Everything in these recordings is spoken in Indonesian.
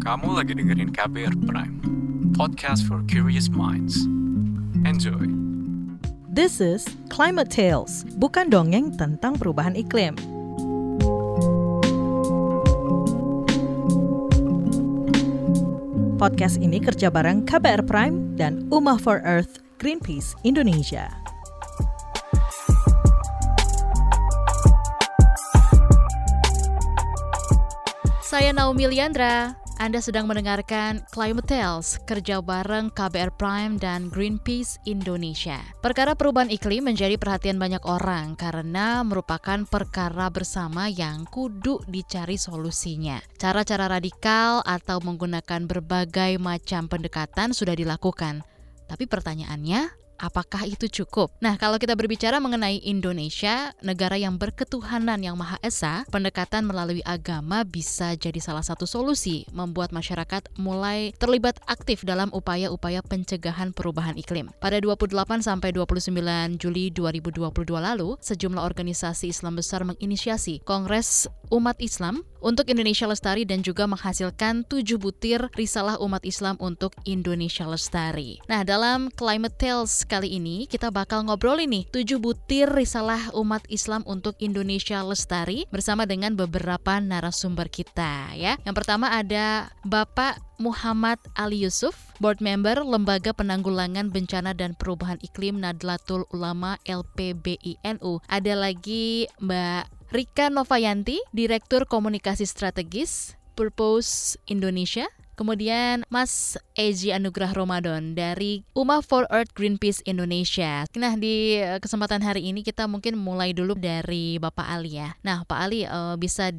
Kamu lagi dengerin KBR Prime, podcast for curious minds. Enjoy. This is Climate Tales, bukan dongeng tentang perubahan iklim. Podcast ini kerja bareng KBR Prime dan Umah for Earth Greenpeace Indonesia. Saya Naomi Liandra. Anda sedang mendengarkan Climate Tales, kerja bareng KBR Prime dan Greenpeace Indonesia. Perkara perubahan iklim menjadi perhatian banyak orang karena merupakan perkara bersama yang kudu dicari solusinya. Cara-cara radikal atau menggunakan berbagai macam pendekatan sudah dilakukan. Tapi pertanyaannya, Apakah itu cukup? Nah, kalau kita berbicara mengenai Indonesia, negara yang berketuhanan yang Maha Esa, pendekatan melalui agama bisa jadi salah satu solusi membuat masyarakat mulai terlibat aktif dalam upaya-upaya pencegahan perubahan iklim. Pada 28 sampai 29 Juli 2022 lalu, sejumlah organisasi Islam besar menginisiasi Kongres Umat Islam untuk Indonesia Lestari dan juga menghasilkan tujuh butir risalah umat Islam untuk Indonesia Lestari. Nah, dalam Climate Tales kali ini kita bakal ngobrol ini tujuh butir risalah umat Islam untuk Indonesia Lestari bersama dengan beberapa narasumber kita ya. Yang pertama ada Bapak Muhammad Ali Yusuf, Board Member Lembaga Penanggulangan Bencana dan Perubahan Iklim Nadlatul Ulama LPBINU. Ada lagi Mbak Rika Novayanti, Direktur Komunikasi Strategis Purpose Indonesia. Kemudian Mas Eji Anugrah Ramadan dari Uma for Earth Greenpeace Indonesia. Nah di kesempatan hari ini kita mungkin mulai dulu dari Bapak Ali ya. Nah Pak Ali uh, bisa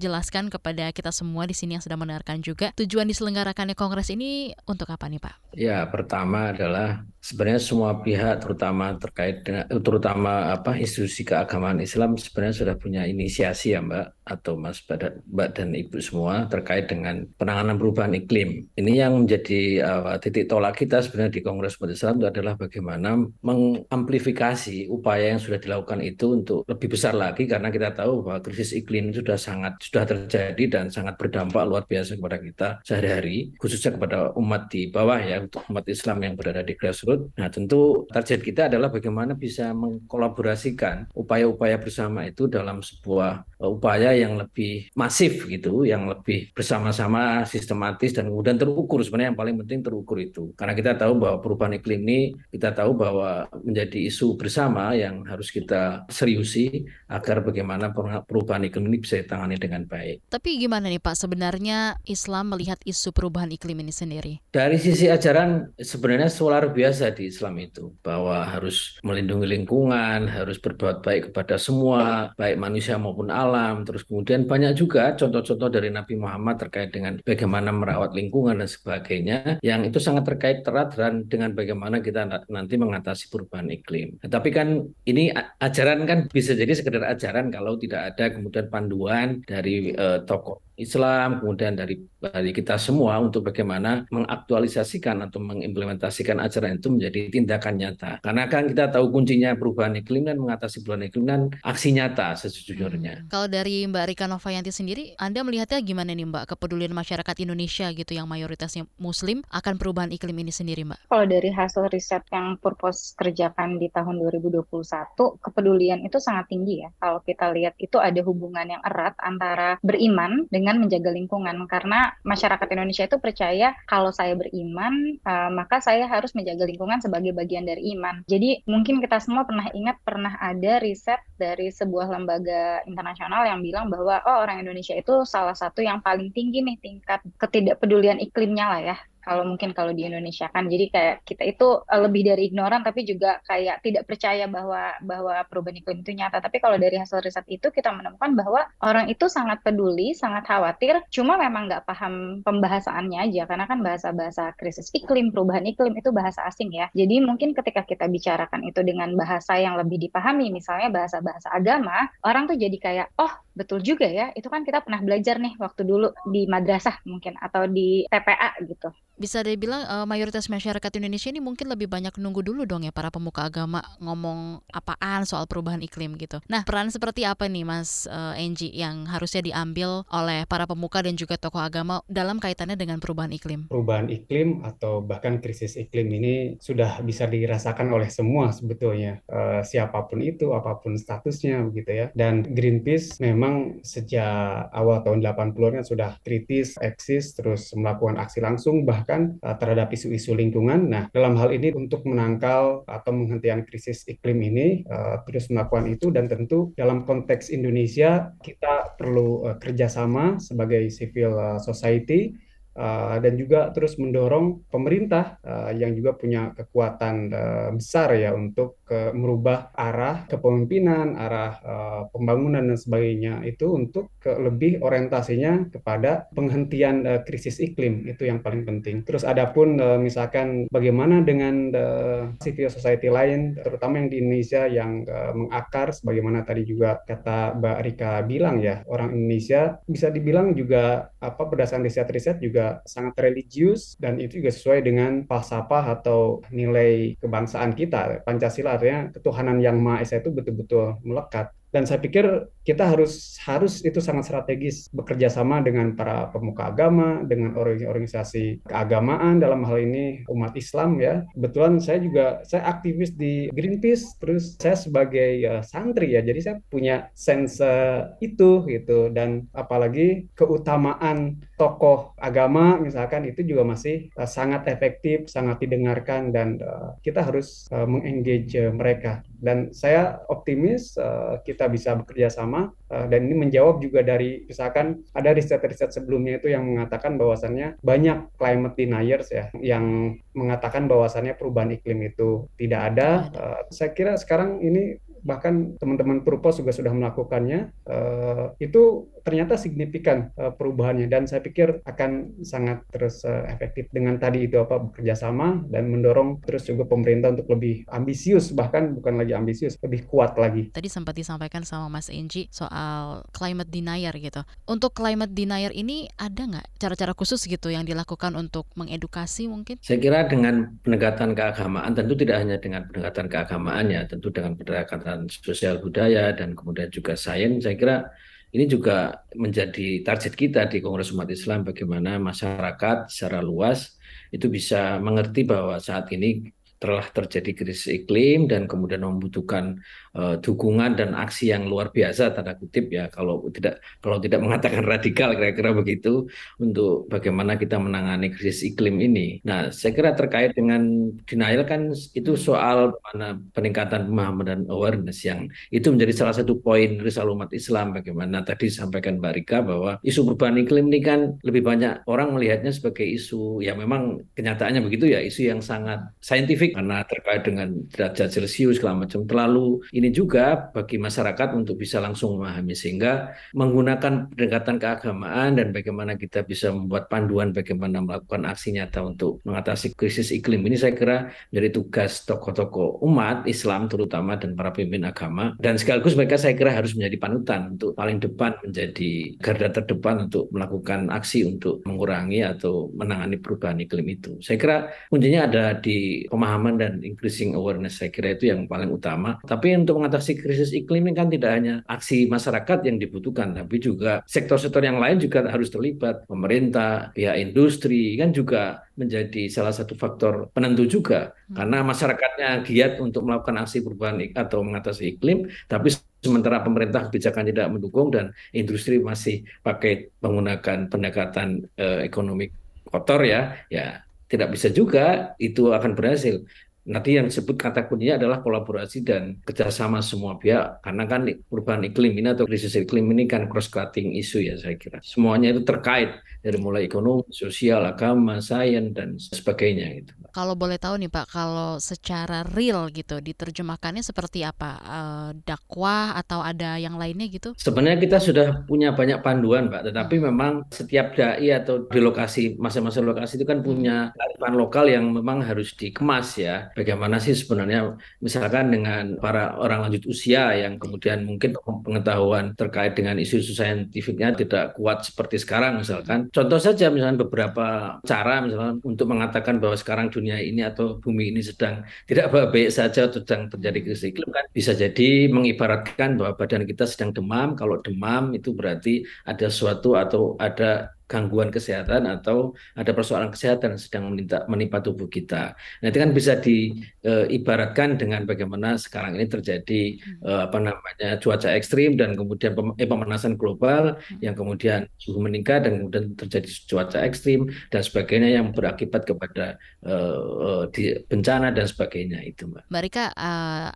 dijelaskan kepada kita semua di sini yang sedang mendengarkan juga tujuan diselenggarakannya kongres ini untuk apa nih Pak? Ya pertama adalah sebenarnya semua pihak terutama terkait dengan terutama apa institusi keagamaan Islam sebenarnya sudah punya inisiasi ya Mbak atau Mas Mbak dan Ibu semua terkait dengan penanganan perubahan iklim. Ini yang menjadi uh, titik tolak kita sebenarnya di Kongres Umat Islam itu adalah bagaimana mengamplifikasi upaya yang sudah dilakukan itu untuk lebih besar lagi karena kita tahu bahwa krisis iklim itu sudah sangat sudah terjadi dan sangat berdampak luar biasa kepada kita sehari-hari khususnya kepada umat di bawah ya untuk umat Islam yang berada di grassroots. Nah tentu target kita adalah bagaimana bisa mengkolaborasikan upaya-upaya bersama itu dalam sebuah upaya yang lebih masif gitu, yang lebih bersama-sama sistematis dan kemudian terukur sebenarnya yang paling penting terukur itu. Karena kita tahu bahwa perubahan iklim ini kita tahu bahwa menjadi isu bersama yang harus kita seriusi agar bagaimana perubahan iklim ini bisa ditangani dengan baik. Tapi gimana nih Pak sebenarnya Islam melihat isu perubahan iklim ini sendiri? Dari sisi ajaran sebenarnya solar biasa di Islam itu bahwa harus melindungi lingkungan, harus berbuat baik kepada semua, baik manusia maupun alam. Terus kemudian banyak juga contoh-contoh dari Nabi Muhammad terkait dengan bagaimana merawat lingkungan dan sebagainya yang itu sangat terkait erat dan dengan bagaimana kita nanti mengatasi perubahan iklim. Tapi kan ini ajaran kan bisa jadi sekedar ajaran kalau tidak ada kemudian panduan dari uh, tokoh Islam, kemudian dari dari kita semua untuk bagaimana mengaktualisasikan atau mengimplementasikan ajaran itu menjadi tindakan nyata. Karena kan kita tahu kuncinya perubahan iklim dan mengatasi perubahan iklim dan aksi nyata sejujurnya. Hmm. Kalau dari Mbak Rika Novayanti sendiri, Anda melihatnya gimana nih Mbak kepedulian masyarakat Indonesia gitu yang mayoritasnya Muslim akan perubahan iklim ini sendiri Mbak? Kalau dari hasil riset yang Purpose kerjakan di tahun 2021, kepedulian itu sangat tinggi ya. Kalau kita lihat itu ada hubungan yang erat antara beriman dengan dengan menjaga lingkungan karena masyarakat Indonesia itu percaya kalau saya beriman uh, maka saya harus menjaga lingkungan sebagai bagian dari iman. Jadi mungkin kita semua pernah ingat pernah ada riset dari sebuah lembaga internasional yang bilang bahwa oh orang Indonesia itu salah satu yang paling tinggi nih tingkat ketidakpedulian iklimnya lah ya kalau mungkin kalau di Indonesia kan jadi kayak kita itu uh, lebih dari ignoran tapi juga kayak tidak percaya bahwa bahwa perubahan iklim itu nyata tapi kalau dari hasil riset itu kita menemukan bahwa orang itu sangat peduli sangat khawatir cuma memang nggak paham pembahasannya aja karena kan bahasa-bahasa krisis iklim perubahan iklim itu bahasa asing ya jadi mungkin ketika kita bicarakan itu dengan bahasa yang lebih dipahami misalnya bahasa-bahasa agama orang tuh jadi kayak oh betul juga ya. Itu kan kita pernah belajar nih waktu dulu di madrasah mungkin atau di TPA gitu. Bisa dibilang uh, mayoritas masyarakat Indonesia ini mungkin lebih banyak nunggu dulu dong ya para pemuka agama ngomong apaan soal perubahan iklim gitu. Nah, peran seperti apa nih Mas uh, yang harusnya diambil oleh para pemuka dan juga tokoh agama dalam kaitannya dengan perubahan iklim? Perubahan iklim atau bahkan krisis iklim ini sudah bisa dirasakan oleh semua sebetulnya. Uh, siapa pun itu, apa pun statusnya begitu ya. Dan Greenpeace memang sejak awal tahun 80-an sudah kritis, eksis, terus melakukan aksi langsung bahkan uh, terhadap isu-isu lingkungan. Nah, dalam hal ini untuk menangkal atau menghentikan krisis iklim ini uh, terus melakukan itu dan tentu dalam konteks Indonesia kita perlu uh, kerjasama sebagai civil uh, society Uh, dan juga terus mendorong pemerintah uh, yang juga punya kekuatan uh, besar ya untuk ke merubah arah kepemimpinan, arah uh, pembangunan dan sebagainya itu untuk ke lebih orientasinya kepada penghentian uh, krisis iklim itu yang paling penting. Terus adapun uh, misalkan bagaimana dengan uh, civil society lain terutama yang di Indonesia yang uh, mengakar sebagaimana tadi juga kata Mbak Rika bilang ya, orang Indonesia bisa dibilang juga apa berdasarkan riset-riset juga sangat religius dan itu juga sesuai dengan falsafah atau nilai kebangsaan kita. Pancasila artinya ketuhanan yang Maha Esa itu betul-betul melekat dan saya pikir kita harus harus itu sangat strategis bekerja sama dengan para pemuka agama dengan organisasi keagamaan dalam hal ini umat Islam ya. Kebetulan saya juga saya aktivis di Greenpeace terus saya sebagai uh, santri ya. Jadi saya punya sense itu gitu. Dan apalagi keutamaan tokoh agama misalkan itu juga masih uh, sangat efektif sangat didengarkan dan uh, kita harus uh, mengengage mereka. Dan saya optimis uh, kita bisa bekerja sama uh, dan ini menjawab juga dari misalkan ada riset-riset sebelumnya itu yang mengatakan bahwasannya banyak climate deniers ya yang mengatakan bahwasannya perubahan iklim itu tidak ada. Uh, saya kira sekarang ini bahkan teman-teman Purpos juga sudah melakukannya, uh, itu ternyata signifikan uh, perubahannya dan saya pikir akan sangat terus uh, efektif dengan tadi itu apa bekerja sama dan mendorong terus juga pemerintah untuk lebih ambisius bahkan bukan lagi ambisius lebih kuat lagi. Tadi sempat disampaikan sama Mas Enji soal climate denier gitu. Untuk climate denier ini ada nggak cara-cara khusus gitu yang dilakukan untuk mengedukasi mungkin? Saya kira dengan pendekatan keagamaan tentu tidak hanya dengan pendekatan keagamaan ya, tentu dengan pendekatan pendekatan sosial budaya dan kemudian juga sains saya kira ini juga menjadi target kita di Kongres Umat Islam bagaimana masyarakat secara luas itu bisa mengerti bahwa saat ini telah terjadi krisis iklim dan kemudian membutuhkan uh, dukungan dan aksi yang luar biasa tanda kutip ya kalau tidak kalau tidak mengatakan radikal kira-kira begitu untuk bagaimana kita menangani krisis iklim ini. Nah, saya kira terkait dengan denial kan itu soal mana peningkatan pemahaman dan awareness yang itu menjadi salah satu poin risal umat Islam. Bagaimana tadi disampaikan Mbak Rika bahwa isu perubahan iklim ini kan lebih banyak orang melihatnya sebagai isu ya memang kenyataannya begitu ya isu yang sangat saintifik. Karena terkait dengan derajat Celcius segala macam terlalu ini juga bagi masyarakat untuk bisa langsung memahami sehingga menggunakan pendekatan keagamaan dan bagaimana kita bisa membuat panduan bagaimana melakukan aksi nyata untuk mengatasi krisis iklim ini saya kira menjadi tugas tokoh-tokoh umat Islam terutama dan para pemimpin agama dan sekaligus mereka saya kira harus menjadi panutan untuk paling depan menjadi garda terdepan untuk melakukan aksi untuk mengurangi atau menangani perubahan iklim itu. Saya kira kuncinya ada di pemahaman dan increasing awareness saya kira itu yang paling utama. Tapi untuk mengatasi krisis iklim ini kan tidak hanya aksi masyarakat yang dibutuhkan, tapi juga sektor-sektor yang lain juga harus terlibat. Pemerintah, pihak industri kan juga menjadi salah satu faktor penentu juga hmm. karena masyarakatnya giat untuk melakukan aksi perubahan atau mengatasi iklim, tapi sementara pemerintah kebijakan tidak mendukung dan industri masih pakai menggunakan pendekatan eh, ekonomi kotor ya, ya tidak bisa juga itu akan berhasil. Nanti yang disebut kata kuncinya adalah kolaborasi dan kerjasama semua pihak. Karena kan perubahan iklim ini atau krisis iklim ini kan cross-cutting isu ya saya kira. Semuanya itu terkait dari mulai ekonomi, sosial, agama, sains, dan sebagainya gitu. Kalau boleh tahu nih Pak, kalau secara real gitu diterjemahkannya seperti apa? E, dakwah atau ada yang lainnya gitu? Sebenarnya kita sudah punya banyak panduan Pak, tetapi hmm. memang setiap dai atau di lokasi masing-masing lokasi itu kan punya kearifan lokal yang memang harus dikemas ya bagaimana sih sebenarnya misalkan dengan para orang lanjut usia yang kemudian mungkin pengetahuan terkait dengan isu-isu saintifiknya tidak kuat seperti sekarang misalkan. Contoh saja misalnya beberapa cara misalnya untuk mengatakan bahwa sekarang dunia ini atau bumi ini sedang tidak baik saja atau sedang terjadi krisis iklim kan bisa jadi mengibaratkan bahwa badan kita sedang demam. Kalau demam itu berarti ada suatu atau ada gangguan kesehatan atau ada persoalan kesehatan yang sedang menimpa, menimpa tubuh kita. Itu kan bisa diibaratkan dengan bagaimana sekarang ini terjadi uh, apa namanya cuaca ekstrim dan kemudian pem, eh, pemanasan global yang kemudian suhu meningkat dan kemudian terjadi cuaca ekstrim dan sebagainya yang berakibat kepada uh, di bencana dan sebagainya itu, Mbak. Mbak Rika,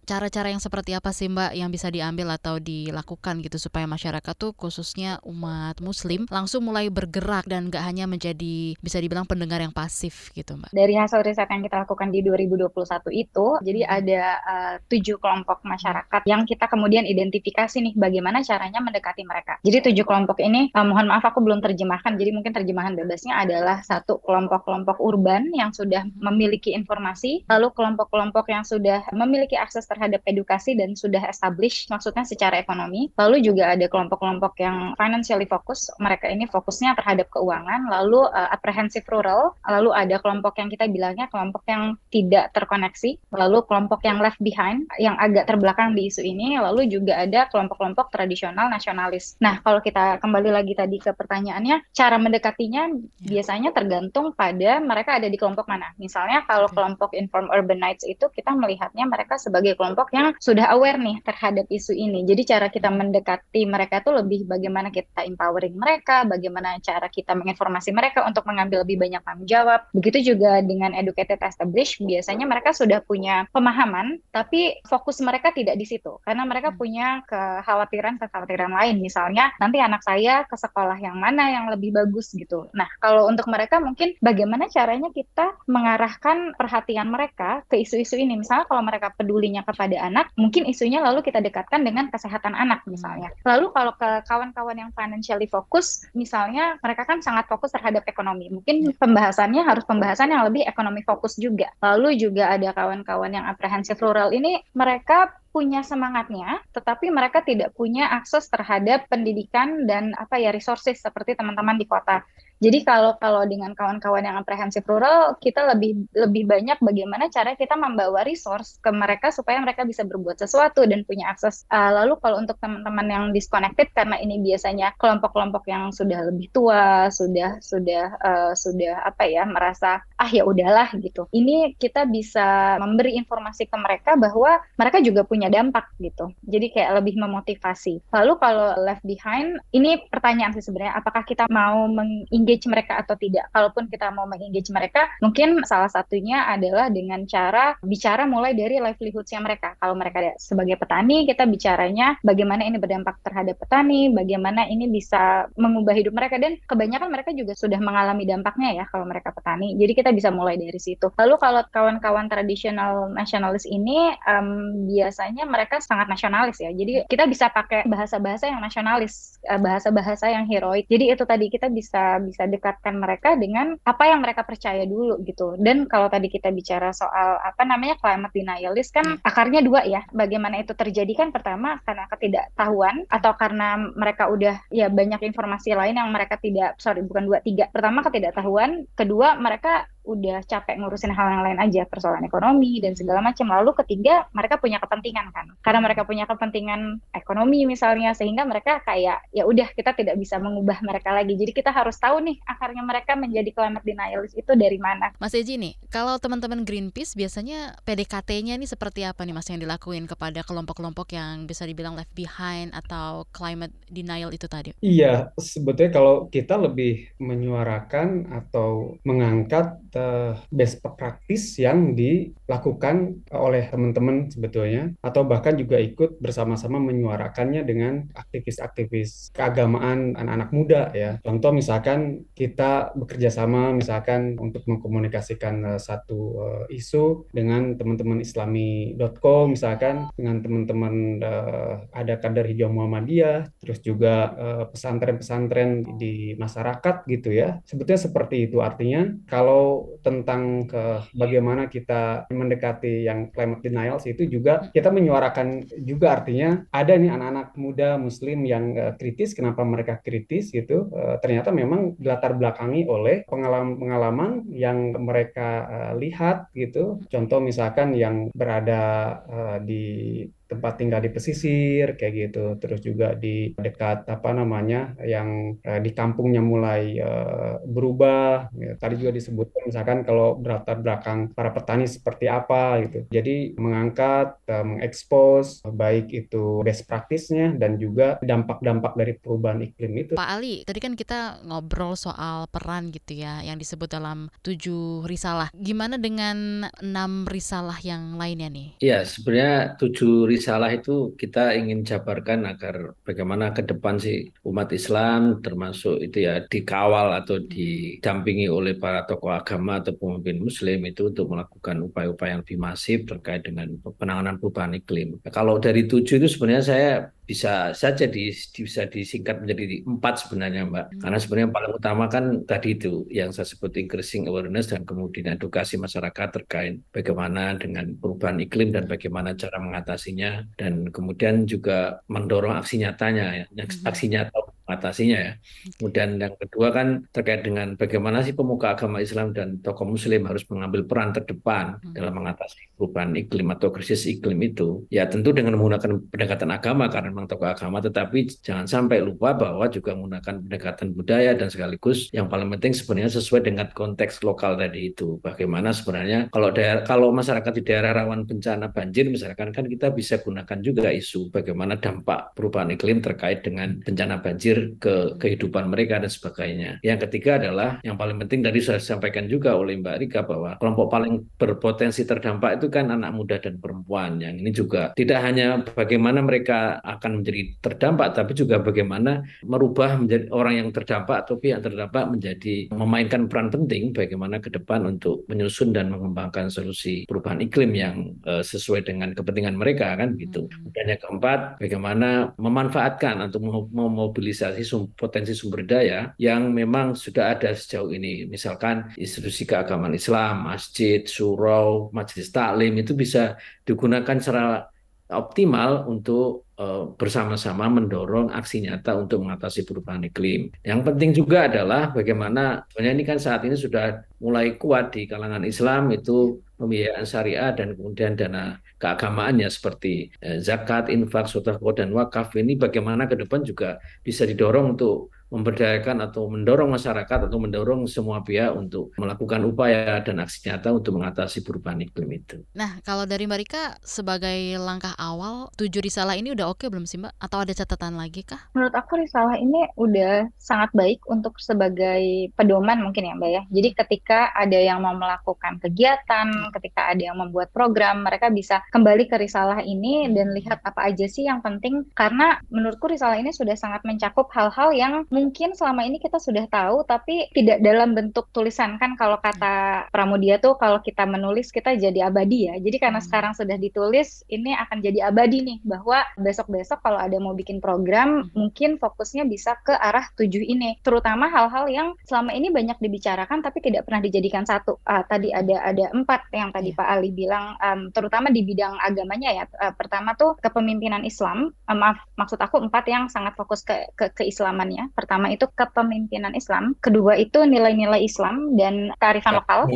cara-cara yang seperti apa sih Mbak yang bisa diambil atau dilakukan gitu supaya masyarakat tuh khususnya umat Muslim langsung mulai bergerak bergerak dan nggak hanya menjadi bisa dibilang pendengar yang pasif gitu Mbak. Dari hasil riset yang kita lakukan di 2021 itu, jadi hmm. ada uh, tujuh kelompok masyarakat yang kita kemudian identifikasi nih bagaimana caranya mendekati mereka. Jadi tujuh kelompok ini, uh, mohon maaf aku belum terjemahkan, jadi mungkin terjemahan bebasnya adalah satu kelompok-kelompok urban yang sudah memiliki informasi, lalu kelompok-kelompok yang sudah memiliki akses terhadap edukasi dan sudah established, maksudnya secara ekonomi, lalu juga ada kelompok-kelompok yang financially fokus, mereka ini fokusnya terhadap terhadap keuangan, lalu uh, apprehensive rural, lalu ada kelompok yang kita bilangnya kelompok yang tidak terkoneksi, lalu kelompok yang left behind, yang agak terbelakang di isu ini, lalu juga ada kelompok-kelompok tradisional nasionalis. Nah, kalau kita kembali lagi tadi ke pertanyaannya, cara mendekatinya biasanya tergantung pada mereka ada di kelompok mana. Misalnya kalau kelompok inform urbanites itu kita melihatnya mereka sebagai kelompok yang sudah aware nih terhadap isu ini. Jadi cara kita mendekati mereka itu lebih bagaimana kita empowering mereka, bagaimana cara cara kita menginformasi mereka untuk mengambil lebih banyak tanggung jawab. Begitu juga dengan educated established, biasanya mereka sudah punya pemahaman, tapi fokus mereka tidak di situ karena mereka hmm. punya kekhawatiran-kekhawatiran lain. Misalnya nanti anak saya ke sekolah yang mana yang lebih bagus gitu. Nah, kalau untuk mereka mungkin bagaimana caranya kita mengarahkan perhatian mereka ke isu-isu ini. Misalnya kalau mereka pedulinya kepada anak, mungkin isunya lalu kita dekatkan dengan kesehatan anak misalnya. Hmm. Lalu kalau ke kawan-kawan yang financially fokus, misalnya mereka kan sangat fokus terhadap ekonomi. Mungkin iya. pembahasannya harus pembahasan yang lebih ekonomi fokus juga. Lalu juga ada kawan-kawan yang apprehensive rural ini mereka punya semangatnya, tetapi mereka tidak punya akses terhadap pendidikan dan apa ya resources seperti teman-teman di kota. Jadi kalau kalau dengan kawan-kawan yang apprehensive rural, kita lebih lebih banyak bagaimana cara kita membawa resource ke mereka supaya mereka bisa berbuat sesuatu dan punya akses. Uh, lalu kalau untuk teman-teman yang disconnected karena ini biasanya kelompok-kelompok yang sudah lebih tua, sudah sudah uh, sudah apa ya merasa ah ya udahlah gitu. Ini kita bisa memberi informasi ke mereka bahwa mereka juga punya dampak gitu. Jadi kayak lebih memotivasi. Lalu kalau left behind, ini pertanyaan sih sebenarnya apakah kita mau meng engage mereka atau tidak. Kalaupun kita mau mengengage mereka, mungkin salah satunya adalah dengan cara bicara mulai dari livelihoods-nya mereka. Kalau mereka sebagai petani, kita bicaranya bagaimana ini berdampak terhadap petani, bagaimana ini bisa mengubah hidup mereka dan kebanyakan mereka juga sudah mengalami dampaknya ya kalau mereka petani. Jadi kita bisa mulai dari situ. Lalu kalau kawan-kawan tradisional nasionalis ini um, biasanya mereka sangat nasionalis ya. Jadi kita bisa pakai bahasa-bahasa yang nasionalis, eh, bahasa-bahasa yang heroik. Jadi itu tadi kita bisa bisa dekatkan mereka dengan apa yang mereka percaya dulu gitu. Dan kalau tadi kita bicara soal apa namanya climate denialist kan hmm. akarnya dua ya. Bagaimana itu terjadi kan pertama karena ketidaktahuan atau karena mereka udah ya banyak informasi lain yang mereka tidak sorry bukan dua tiga. Pertama ketidaktahuan, kedua mereka udah capek ngurusin hal yang lain aja persoalan ekonomi dan segala macam lalu ketiga mereka punya kepentingan kan. Karena mereka punya kepentingan ekonomi misalnya sehingga mereka kayak ya udah kita tidak bisa mengubah mereka lagi. Jadi kita harus tahu nih akarnya mereka menjadi climate denialist itu dari mana. Mas Eji nih kalau teman-teman Greenpeace biasanya PDKT-nya nih seperti apa nih Mas yang dilakuin kepada kelompok-kelompok yang bisa dibilang left behind atau climate denial itu tadi? Iya sebetulnya kalau kita lebih menyuarakan atau mengangkat uh, best practice yang dilakukan oleh teman-teman sebetulnya atau bahkan juga ikut bersama-sama menyuarakannya dengan aktivis-aktivis keagamaan anak-anak muda ya. Contoh misalkan kita bekerja sama misalkan untuk mengkomunikasikan uh, satu uh, isu dengan teman-teman islami.co misalkan dengan teman-teman uh, ada kader hijau Muhammadiyah terus juga pesantren-pesantren uh, di masyarakat gitu ya. Sebetulnya seperti itu artinya kalau tentang ke bagaimana kita mendekati yang climate denials itu juga kita menyuarakan juga artinya ada nih anak-anak muda muslim yang uh, kritis kenapa mereka kritis gitu? Uh, ternyata memang latar belakangi oleh pengalaman-pengalaman yang mereka uh, lihat gitu. Contoh misalkan yang berada di tempat tinggal di pesisir kayak gitu. Terus juga di dekat apa namanya yang uh, di kampungnya mulai uh, berubah. Ya. tadi juga disebutkan misalkan kalau berlatar belakang para petani seperti apa gitu. Jadi mengangkat uh, mengekspos baik itu best practice-nya dan juga dampak-dampak dari perubahan iklim itu. Pak Ali tadi kan kita ngobrol soal peran gitu ya yang disebut dalam tujuh risalah. Gimana dengan enam risalah yang lainnya nih? Ya sebenarnya tujuh risalah itu kita ingin jabarkan agar bagaimana ke depan sih umat Islam termasuk itu ya dikawal atau didampingi oleh para tokoh agama atau pemimpin Muslim itu untuk melakukan upaya-upaya yang lebih masif terkait dengan penanganan perubahan iklim. Kalau dari tujuh itu sebenarnya saya bisa saja di, bisa disingkat menjadi empat sebenarnya Mbak. Hmm. Karena sebenarnya yang paling utama kan tadi itu yang saya sebut increasing awareness dan kemudian edukasi masyarakat terkait bagaimana dengan perubahan iklim dan bagaimana cara mengatasinya dan kemudian juga mendorong aksi nyatanya ya. Hmm. Aksi nyata mengatasinya ya. Kemudian yang kedua kan terkait dengan bagaimana sih pemuka agama Islam dan tokoh Muslim harus mengambil peran terdepan hmm. dalam mengatasi perubahan iklim atau krisis iklim itu. Ya tentu dengan menggunakan pendekatan agama karena memang tokoh agama, tetapi jangan sampai lupa bahwa juga menggunakan pendekatan budaya dan sekaligus yang paling penting sebenarnya sesuai dengan konteks lokal tadi itu. Bagaimana sebenarnya kalau daerah kalau masyarakat di daerah rawan bencana banjir misalkan kan kita bisa gunakan juga isu bagaimana dampak perubahan iklim terkait dengan bencana banjir ke kehidupan mereka dan sebagainya. Yang ketiga adalah yang paling penting tadi sudah disampaikan juga oleh Mbak Rika bahwa kelompok paling berpotensi terdampak itu kan anak muda dan perempuan. Yang ini juga tidak hanya bagaimana mereka akan menjadi terdampak, tapi juga bagaimana merubah menjadi orang yang terdampak atau pihak terdampak menjadi memainkan peran penting bagaimana ke depan untuk menyusun dan mengembangkan solusi perubahan iklim yang uh, sesuai dengan kepentingan mereka kan gitu. Dan yang keempat, bagaimana memanfaatkan atau memobilisasi sum, potensi sumber daya yang memang sudah ada sejauh ini. Misalkan institusi keagamaan Islam, masjid, surau, majelis taklim itu bisa digunakan secara optimal untuk uh, bersama-sama mendorong aksi nyata untuk mengatasi perubahan iklim. Yang penting juga adalah bagaimana sebenarnya ini kan saat ini sudah mulai kuat di kalangan Islam itu pembiayaan syariah dan kemudian dana keagamaannya seperti eh, zakat, infak, sedekah dan wakaf ini bagaimana ke depan juga bisa didorong untuk memberdayakan atau mendorong masyarakat atau mendorong semua pihak untuk melakukan upaya dan aksi nyata untuk mengatasi perubahan iklim itu. Nah, kalau dari Mbak Rika sebagai langkah awal, tujuh risalah ini udah oke belum sih Mbak? Atau ada catatan lagi kah? Menurut aku risalah ini udah sangat baik untuk sebagai pedoman mungkin ya Mbak ya. Jadi ketika ada yang mau melakukan kegiatan, ketika ada yang membuat program, mereka bisa kembali ke risalah ini dan lihat apa aja sih yang penting karena menurutku risalah ini sudah sangat mencakup hal-hal yang mungkin selama ini kita sudah tahu tapi tidak dalam bentuk tulisan kan kalau kata Pramudia tuh kalau kita menulis kita jadi abadi ya. Jadi karena hmm. sekarang sudah ditulis ini akan jadi abadi nih bahwa besok-besok kalau ada mau bikin program hmm. mungkin fokusnya bisa ke arah tujuh ini. Terutama hal-hal yang selama ini banyak dibicarakan tapi tidak pernah dijadikan satu. Uh, tadi ada ada empat yang tadi yeah. Pak Ali bilang um, terutama di bidang agamanya ya. Uh, pertama tuh kepemimpinan Islam. Uh, maaf maksud aku empat yang sangat fokus ke, ke keislamannya. Pertama pertama itu kepemimpinan Islam, kedua itu nilai-nilai Islam dan kearifan lokal,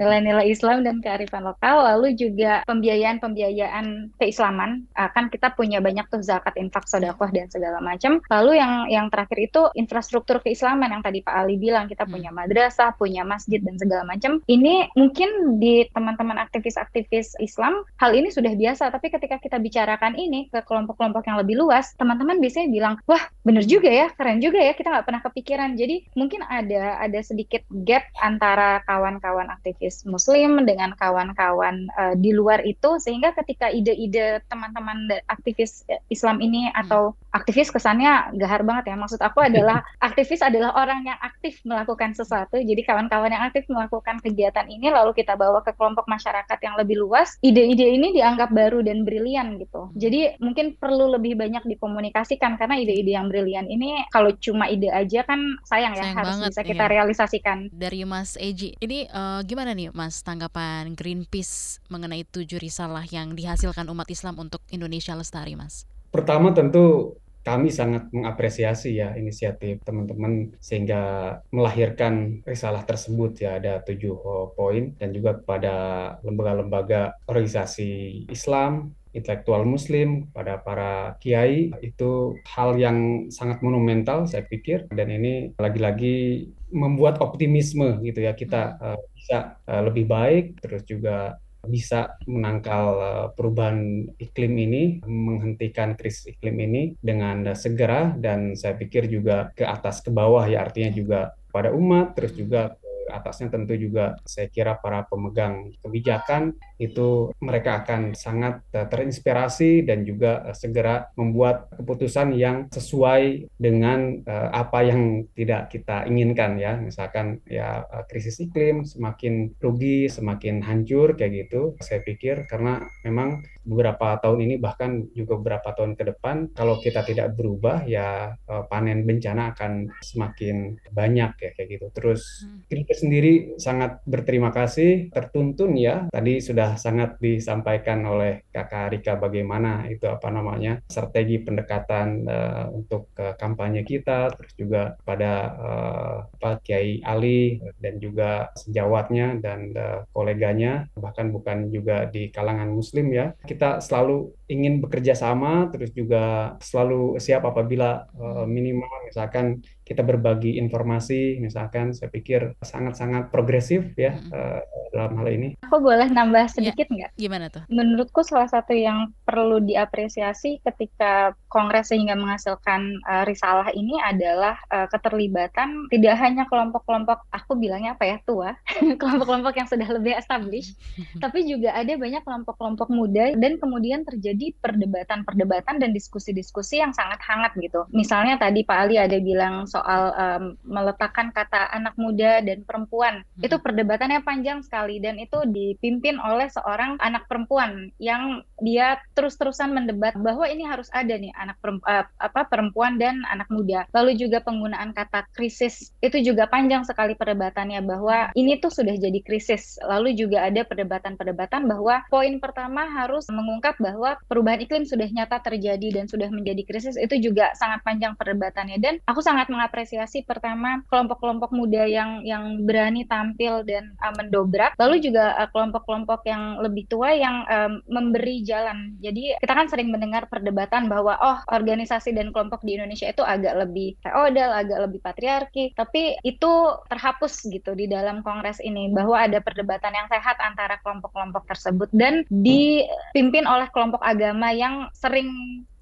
nilai-nilai Islam dan kearifan lokal, lalu juga pembiayaan-pembiayaan keislaman, kan kita punya banyak tuh zakat, infak, sodakoh dan segala macam. Lalu yang yang terakhir itu infrastruktur keislaman yang tadi Pak Ali bilang kita hmm. punya madrasah, punya masjid dan segala macam. Ini mungkin di teman-teman aktivis-aktivis Islam hal ini sudah biasa, tapi ketika kita bicarakan ini ke kelompok-kelompok yang lebih luas, teman-teman biasanya bilang, wah bener juga ya ya keren juga ya kita nggak pernah kepikiran jadi mungkin ada ada sedikit gap antara kawan-kawan aktivis muslim dengan kawan-kawan uh, di luar itu sehingga ketika ide-ide teman-teman aktivis Islam ini atau aktivis kesannya gahar banget ya. Maksud aku adalah aktivis adalah orang yang aktif melakukan sesuatu. Jadi kawan-kawan yang aktif melakukan kegiatan ini lalu kita bawa ke kelompok masyarakat yang lebih luas, ide-ide ini dianggap baru dan brilian gitu. Jadi mungkin perlu lebih banyak dikomunikasikan karena ide-ide yang brilian ini kalau cuma ide aja kan sayang, ya, sayang ya harus banget, bisa kita iya. realisasikan. Dari Mas Eji, ini uh, gimana nih Mas tanggapan Greenpeace mengenai tujuh risalah yang dihasilkan umat Islam untuk Indonesia lestari, Mas? Pertama tentu kami sangat mengapresiasi ya inisiatif teman-teman sehingga melahirkan risalah tersebut ya ada tujuh oh, poin dan juga kepada lembaga-lembaga organisasi Islam intelektual muslim pada para kiai itu hal yang sangat monumental saya pikir. Dan ini lagi-lagi membuat optimisme gitu ya kita uh, bisa uh, lebih baik terus juga bisa menangkal eh, perubahan iklim ini, menghentikan krisis iklim ini dengan segera dan saya pikir juga ke atas ke bawah ya artinya juga pada umat terus juga atasnya tentu juga saya kira para pemegang kebijakan itu mereka akan sangat uh, terinspirasi dan juga uh, segera membuat keputusan yang sesuai dengan uh, apa yang tidak kita inginkan ya. Misalkan ya krisis iklim semakin rugi semakin hancur kayak gitu saya pikir karena memang beberapa tahun ini bahkan juga beberapa tahun ke depan kalau kita tidak berubah ya uh, panen bencana akan semakin banyak ya kayak gitu. Terus kita hmm. sendiri sangat berterima kasih tertuntun ya. Tadi sudah sudah sangat disampaikan oleh Kakak Rika bagaimana itu apa namanya strategi pendekatan uh, untuk uh, kampanye kita terus juga pada uh, Pak Kiai Ali dan juga sejawatnya dan uh, koleganya bahkan bukan juga di kalangan muslim ya. Kita selalu ingin bekerja sama terus juga selalu siap apabila uh, minimal misalkan kita berbagi informasi misalkan saya pikir sangat-sangat progresif ya hmm. uh, dalam hal ini. Aku boleh nambah ya, sedikit nggak? Ya, gimana tuh? Menurutku salah satu yang perlu diapresiasi ketika Kongres sehingga menghasilkan uh, risalah ini adalah uh, keterlibatan tidak hanya kelompok-kelompok aku bilangnya apa ya tua, kelompok-kelompok yang sudah lebih established, tapi juga ada banyak kelompok-kelompok muda dan kemudian terjadi perdebatan-perdebatan dan diskusi-diskusi yang sangat hangat gitu. Misalnya tadi Pak Ali ada bilang soal um, meletakkan kata anak muda dan perempuan. Hmm. Itu perdebatannya panjang sekali dan itu dipimpin oleh seorang anak perempuan yang dia terus-terusan mendebat bahwa ini harus ada nih anak perempuan, uh, apa perempuan dan anak muda. Lalu juga penggunaan kata krisis itu juga panjang sekali perdebatannya bahwa ini tuh sudah jadi krisis. Lalu juga ada perdebatan-perdebatan bahwa poin pertama harus mengungkap bahwa perubahan iklim sudah nyata terjadi dan sudah menjadi krisis itu juga sangat panjang perdebatannya. Dan aku sangat mengapresiasi pertama kelompok-kelompok muda yang yang berani tampil dan uh, mendobrak, lalu juga uh, kelompok-kelompok yang lebih tua yang um, memberi jalan. Jadi kita kan sering mendengar perdebatan bahwa oh organisasi dan kelompok di Indonesia itu agak lebih feodal, agak lebih patriarki, tapi itu terhapus gitu di dalam kongres ini bahwa ada perdebatan yang sehat antara kelompok-kelompok tersebut. Dan dipimpin oleh kelompok agama yang sering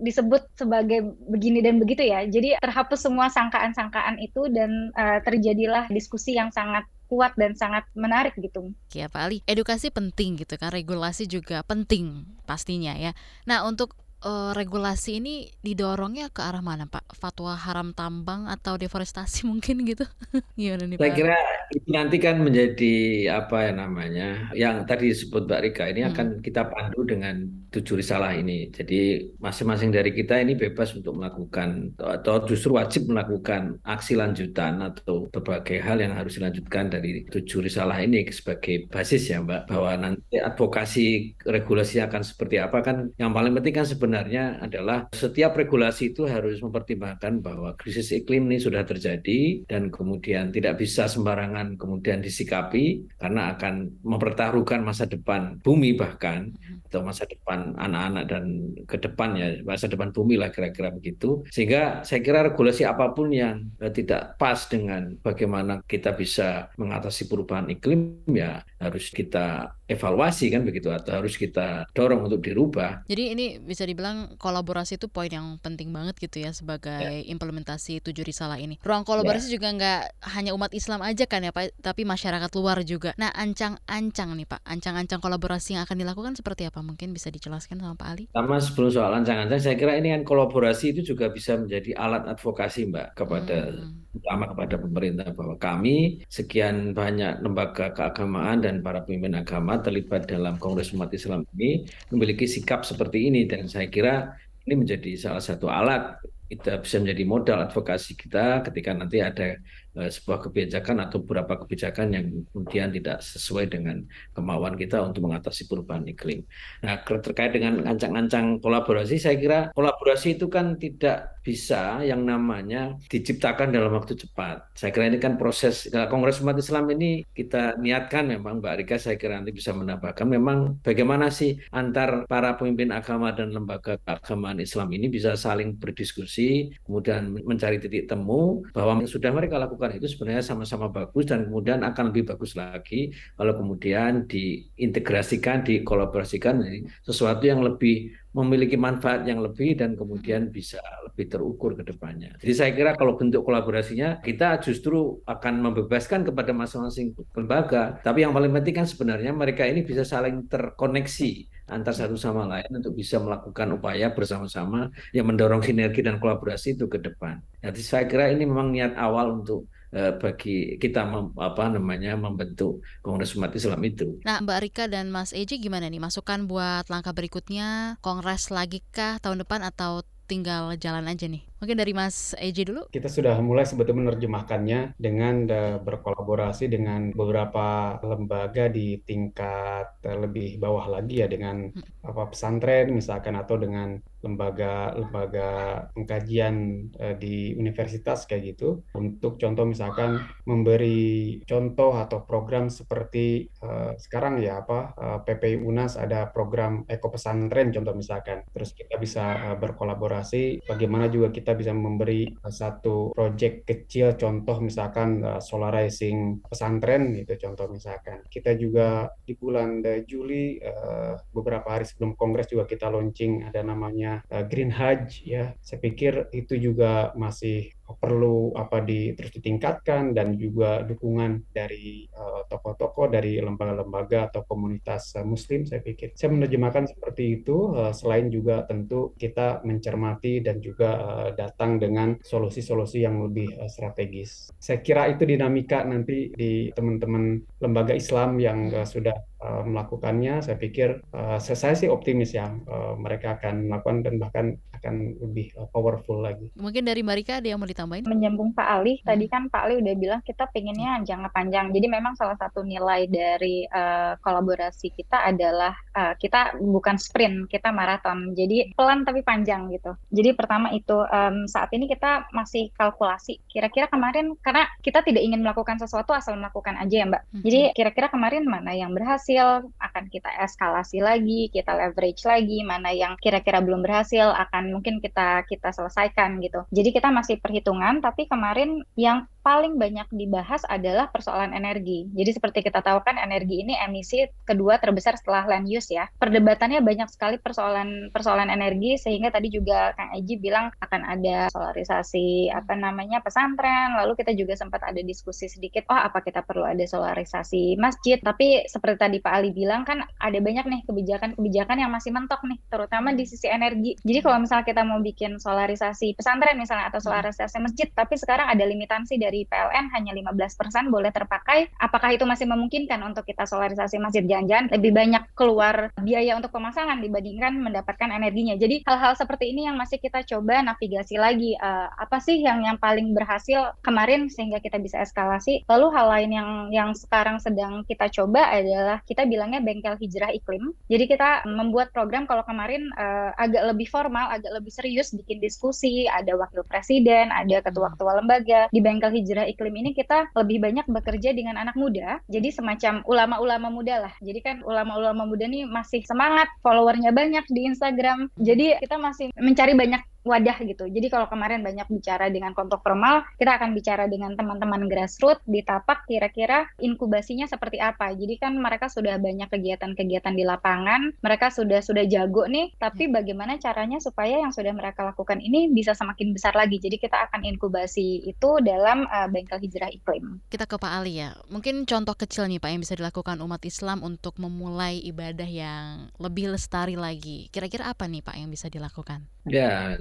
disebut sebagai begini dan begitu ya. Jadi terhapus semua sangkaan-sangkaan itu dan uh, terjadilah diskusi yang sangat kuat dan sangat menarik gitu. Ya Pak Ali, edukasi penting gitu kan, regulasi juga penting pastinya ya. Nah untuk uh, regulasi ini didorongnya ke arah mana Pak? Fatwa haram tambang atau deforestasi mungkin gitu? Gimana nih Pak? Saya kira itu nanti kan menjadi apa ya namanya, yang tadi disebut Mbak Rika ini hmm. akan kita pandu dengan tujuh risalah ini. Jadi masing-masing dari kita ini bebas untuk melakukan atau justru wajib melakukan aksi lanjutan atau berbagai hal yang harus dilanjutkan dari tujuh risalah ini sebagai basis ya Mbak, bahwa nanti advokasi regulasi akan seperti apa kan yang paling penting kan sebenarnya sebenarnya adalah setiap regulasi itu harus mempertimbangkan bahwa krisis iklim ini sudah terjadi dan kemudian tidak bisa sembarangan kemudian disikapi karena akan mempertaruhkan masa depan bumi bahkan atau masa depan anak-anak dan ke depan ya masa depan bumi lah kira-kira begitu. Sehingga saya kira regulasi apa pun yang eh, tidak pas dengan bagaimana kita bisa mengatasi perubahan iklim ya harus kita evaluasi kan begitu atau harus kita dorong untuk dirubah. Jadi ini bisa dibilang kolaborasi itu poin yang penting banget gitu ya sebagai ya. implementasi tujuh risalah ini. Ruang kolaborasi ya. juga nggak hanya umat Islam aja kan ya Pak, tapi masyarakat luar juga. Nah ancang-ancang nih Pak, ancang-ancang kolaborasi yang akan dilakukan seperti apa? Mungkin bisa dijelaskan sama Pak Ali? Sama sebelum soal ancang-ancang, saya kira ini kan kolaborasi itu juga bisa menjadi alat advokasi Mbak kepada hmm. utama kepada pemerintah bahwa kami sekian banyak lembaga keagamaan dan para pemimpin agama terlibat dalam Kongres Umat Islam ini memiliki sikap seperti ini. Dan saya kira ini menjadi salah satu alat kita bisa menjadi modal advokasi kita ketika nanti ada sebuah kebijakan atau beberapa kebijakan yang kemudian tidak sesuai dengan kemauan kita untuk mengatasi perubahan iklim. Nah, terkait dengan ancang-ancang kolaborasi, saya kira kolaborasi itu kan tidak bisa yang namanya diciptakan dalam waktu cepat. Saya kira ini kan proses nah, Kongres Umat Islam ini kita niatkan memang Mbak Rika saya kira nanti bisa menambahkan memang bagaimana sih antar para pemimpin agama dan lembaga keagamaan Islam ini bisa saling berdiskusi kemudian mencari titik temu bahwa sudah mereka lakukan itu sebenarnya sama-sama bagus dan kemudian akan lebih bagus lagi kalau kemudian diintegrasikan, dikolaborasikan sesuatu yang lebih memiliki manfaat yang lebih dan kemudian bisa lebih terukur ke depannya. Jadi saya kira kalau bentuk kolaborasinya kita justru akan membebaskan kepada masing-masing lembaga. Tapi yang paling penting kan sebenarnya mereka ini bisa saling terkoneksi antar satu sama lain untuk bisa melakukan upaya bersama-sama yang mendorong sinergi dan kolaborasi itu ke depan. Jadi saya kira ini memang niat awal untuk bagi kita mem, apa namanya membentuk Kongres Umat Islam itu. Nah, Mbak Rika dan Mas Eji gimana nih masukan buat langkah berikutnya? Kongres lagi kah tahun depan atau tinggal jalan aja nih? Mungkin dari Mas Eji dulu. Kita sudah mulai sebetulnya menerjemahkannya dengan uh, berkolaborasi dengan beberapa lembaga di tingkat uh, lebih bawah lagi ya dengan hmm. apa pesantren misalkan atau dengan lembaga-lembaga pengkajian uh, di universitas kayak gitu untuk contoh misalkan memberi contoh atau program seperti sekarang ya apa uh, PPI UNAS ada program eko pesantren contoh misalkan terus kita bisa berkolaborasi bagaimana juga kita bisa memberi uh, satu project kecil contoh misalkan uh, solarizing pesantren itu contoh misalkan kita juga di bulan Juli uh, beberapa hari sebelum kongres juga kita launching ada namanya Green Hajj ya. Saya pikir itu juga masih perlu apa di terus ditingkatkan dan juga dukungan dari uh, tokoh-tokoh dari lembaga-lembaga atau komunitas uh, muslim saya pikir. Saya menerjemahkan seperti itu uh, selain juga tentu kita mencermati dan juga uh, datang dengan solusi-solusi yang lebih uh, strategis. Saya kira itu dinamika nanti di teman-teman lembaga Islam yang uh, sudah uh, melakukannya. Saya pikir uh, saya sih optimis ya uh, mereka akan melakukan dan bahkan akan lebih uh, powerful lagi mungkin dari Marika ada yang mau ditambahin? Menyambung Pak Ali, hmm. tadi kan Pak Ali udah bilang kita pengennya jangka panjang. Jadi memang salah satu nilai dari uh, kolaborasi kita adalah uh, kita bukan sprint, kita maraton. Jadi pelan tapi panjang gitu. Jadi pertama itu um, saat ini kita masih kalkulasi. Kira-kira kemarin karena kita tidak ingin melakukan sesuatu asal melakukan aja ya Mbak. Hmm. Jadi kira-kira kemarin mana yang berhasil akan kita eskalasi lagi, kita leverage lagi, mana yang kira-kira belum berhasil akan mungkin kita kita selesaikan gitu. Jadi kita masih perhitungan hitungan, tapi kemarin yang paling banyak dibahas adalah persoalan energi. Jadi seperti kita tahu kan energi ini emisi kedua terbesar setelah land use ya. Perdebatannya banyak sekali persoalan persoalan energi sehingga tadi juga Kang Eji bilang akan ada solarisasi apa namanya pesantren. Lalu kita juga sempat ada diskusi sedikit, oh apa kita perlu ada solarisasi masjid. Tapi seperti tadi Pak Ali bilang kan ada banyak nih kebijakan-kebijakan yang masih mentok nih, terutama di sisi energi. Jadi kalau misalnya kita mau bikin solarisasi pesantren misalnya atau solarisasi masjid, tapi sekarang ada limitansi dari dari PLN hanya 15% boleh terpakai. Apakah itu masih memungkinkan untuk kita solarisasi masjid jangan-jangan lebih banyak keluar biaya untuk pemasangan dibandingkan mendapatkan energinya. Jadi hal-hal seperti ini yang masih kita coba navigasi lagi. Uh, apa sih yang yang paling berhasil kemarin sehingga kita bisa eskalasi? Lalu hal lain yang yang sekarang sedang kita coba adalah kita bilangnya bengkel hijrah iklim. Jadi kita membuat program kalau kemarin uh, agak lebih formal, agak lebih serius bikin diskusi, ada wakil presiden, ada ketua-ketua lembaga di bengkel hijrah hijrah iklim ini kita lebih banyak bekerja dengan anak muda, jadi semacam ulama-ulama muda lah. Jadi kan ulama-ulama muda nih masih semangat, followernya banyak di Instagram. Jadi kita masih mencari banyak wadah gitu. Jadi kalau kemarin banyak bicara dengan kelompok formal, kita akan bicara dengan teman-teman grassroots di tapak kira-kira inkubasinya seperti apa. Jadi kan mereka sudah banyak kegiatan-kegiatan di lapangan, mereka sudah sudah jago nih, tapi ya. bagaimana caranya supaya yang sudah mereka lakukan ini bisa semakin besar lagi. Jadi kita akan inkubasi itu dalam uh, bengkel hijrah iklim. Kita ke Pak Ali ya. Mungkin contoh kecil nih Pak yang bisa dilakukan umat Islam untuk memulai ibadah yang lebih lestari lagi. Kira-kira apa nih Pak yang bisa dilakukan? Ya,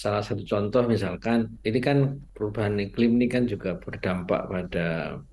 salah satu contoh misalkan ini kan perubahan iklim ini kan juga berdampak pada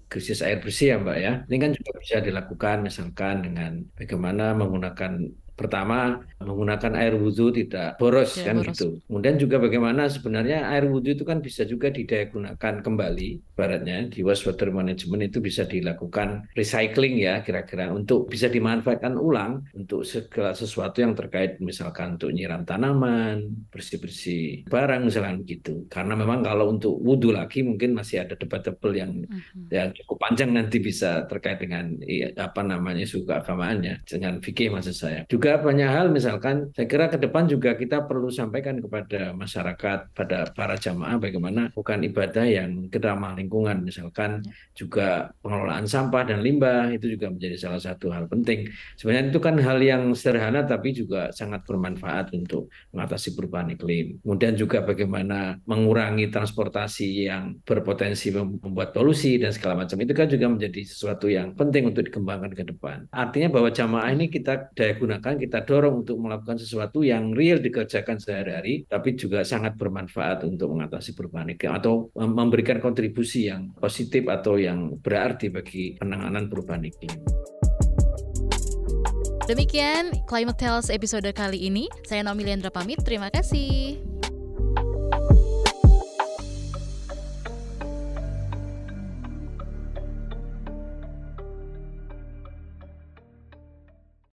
krisis air bersih ya Mbak ya. Ini kan juga bisa dilakukan misalkan dengan bagaimana menggunakan pertama menggunakan air wudhu tidak boros ya, kan boros. gitu. Kemudian juga bagaimana sebenarnya air wudhu itu kan bisa juga didaya gunakan kembali, baratnya di wastewater management itu bisa dilakukan recycling ya kira-kira untuk bisa dimanfaatkan ulang untuk segala sesuatu yang terkait misalkan untuk nyiram tanaman, bersih-bersih barang misalkan gitu. Karena memang kalau untuk wudhu lagi mungkin masih ada debatable yang uh mhm. -huh. yang cukup panjang nanti bisa terkait dengan ya, apa namanya suku agamaannya dengan fikih maksud saya. Juga juga banyak hal misalkan saya kira ke depan juga kita perlu sampaikan kepada masyarakat pada para jamaah bagaimana bukan ibadah yang keramah lingkungan. Misalkan ya. juga pengelolaan sampah dan limbah itu juga menjadi salah satu hal penting. Sebenarnya itu kan hal yang sederhana tapi juga sangat bermanfaat untuk mengatasi perubahan iklim. Kemudian juga bagaimana mengurangi transportasi yang berpotensi membuat polusi dan segala macam. Itu kan juga menjadi sesuatu yang penting untuk dikembangkan ke depan. Artinya bahwa jamaah ini kita daya gunakan kita dorong untuk melakukan sesuatu yang real dikerjakan sehari-hari, tapi juga sangat bermanfaat untuk mengatasi perubahan iklim atau memberikan kontribusi yang positif atau yang berarti bagi penanganan perubahan iklim. Demikian Climate Tales episode kali ini. Saya Naomi Liandra pamit. Terima kasih.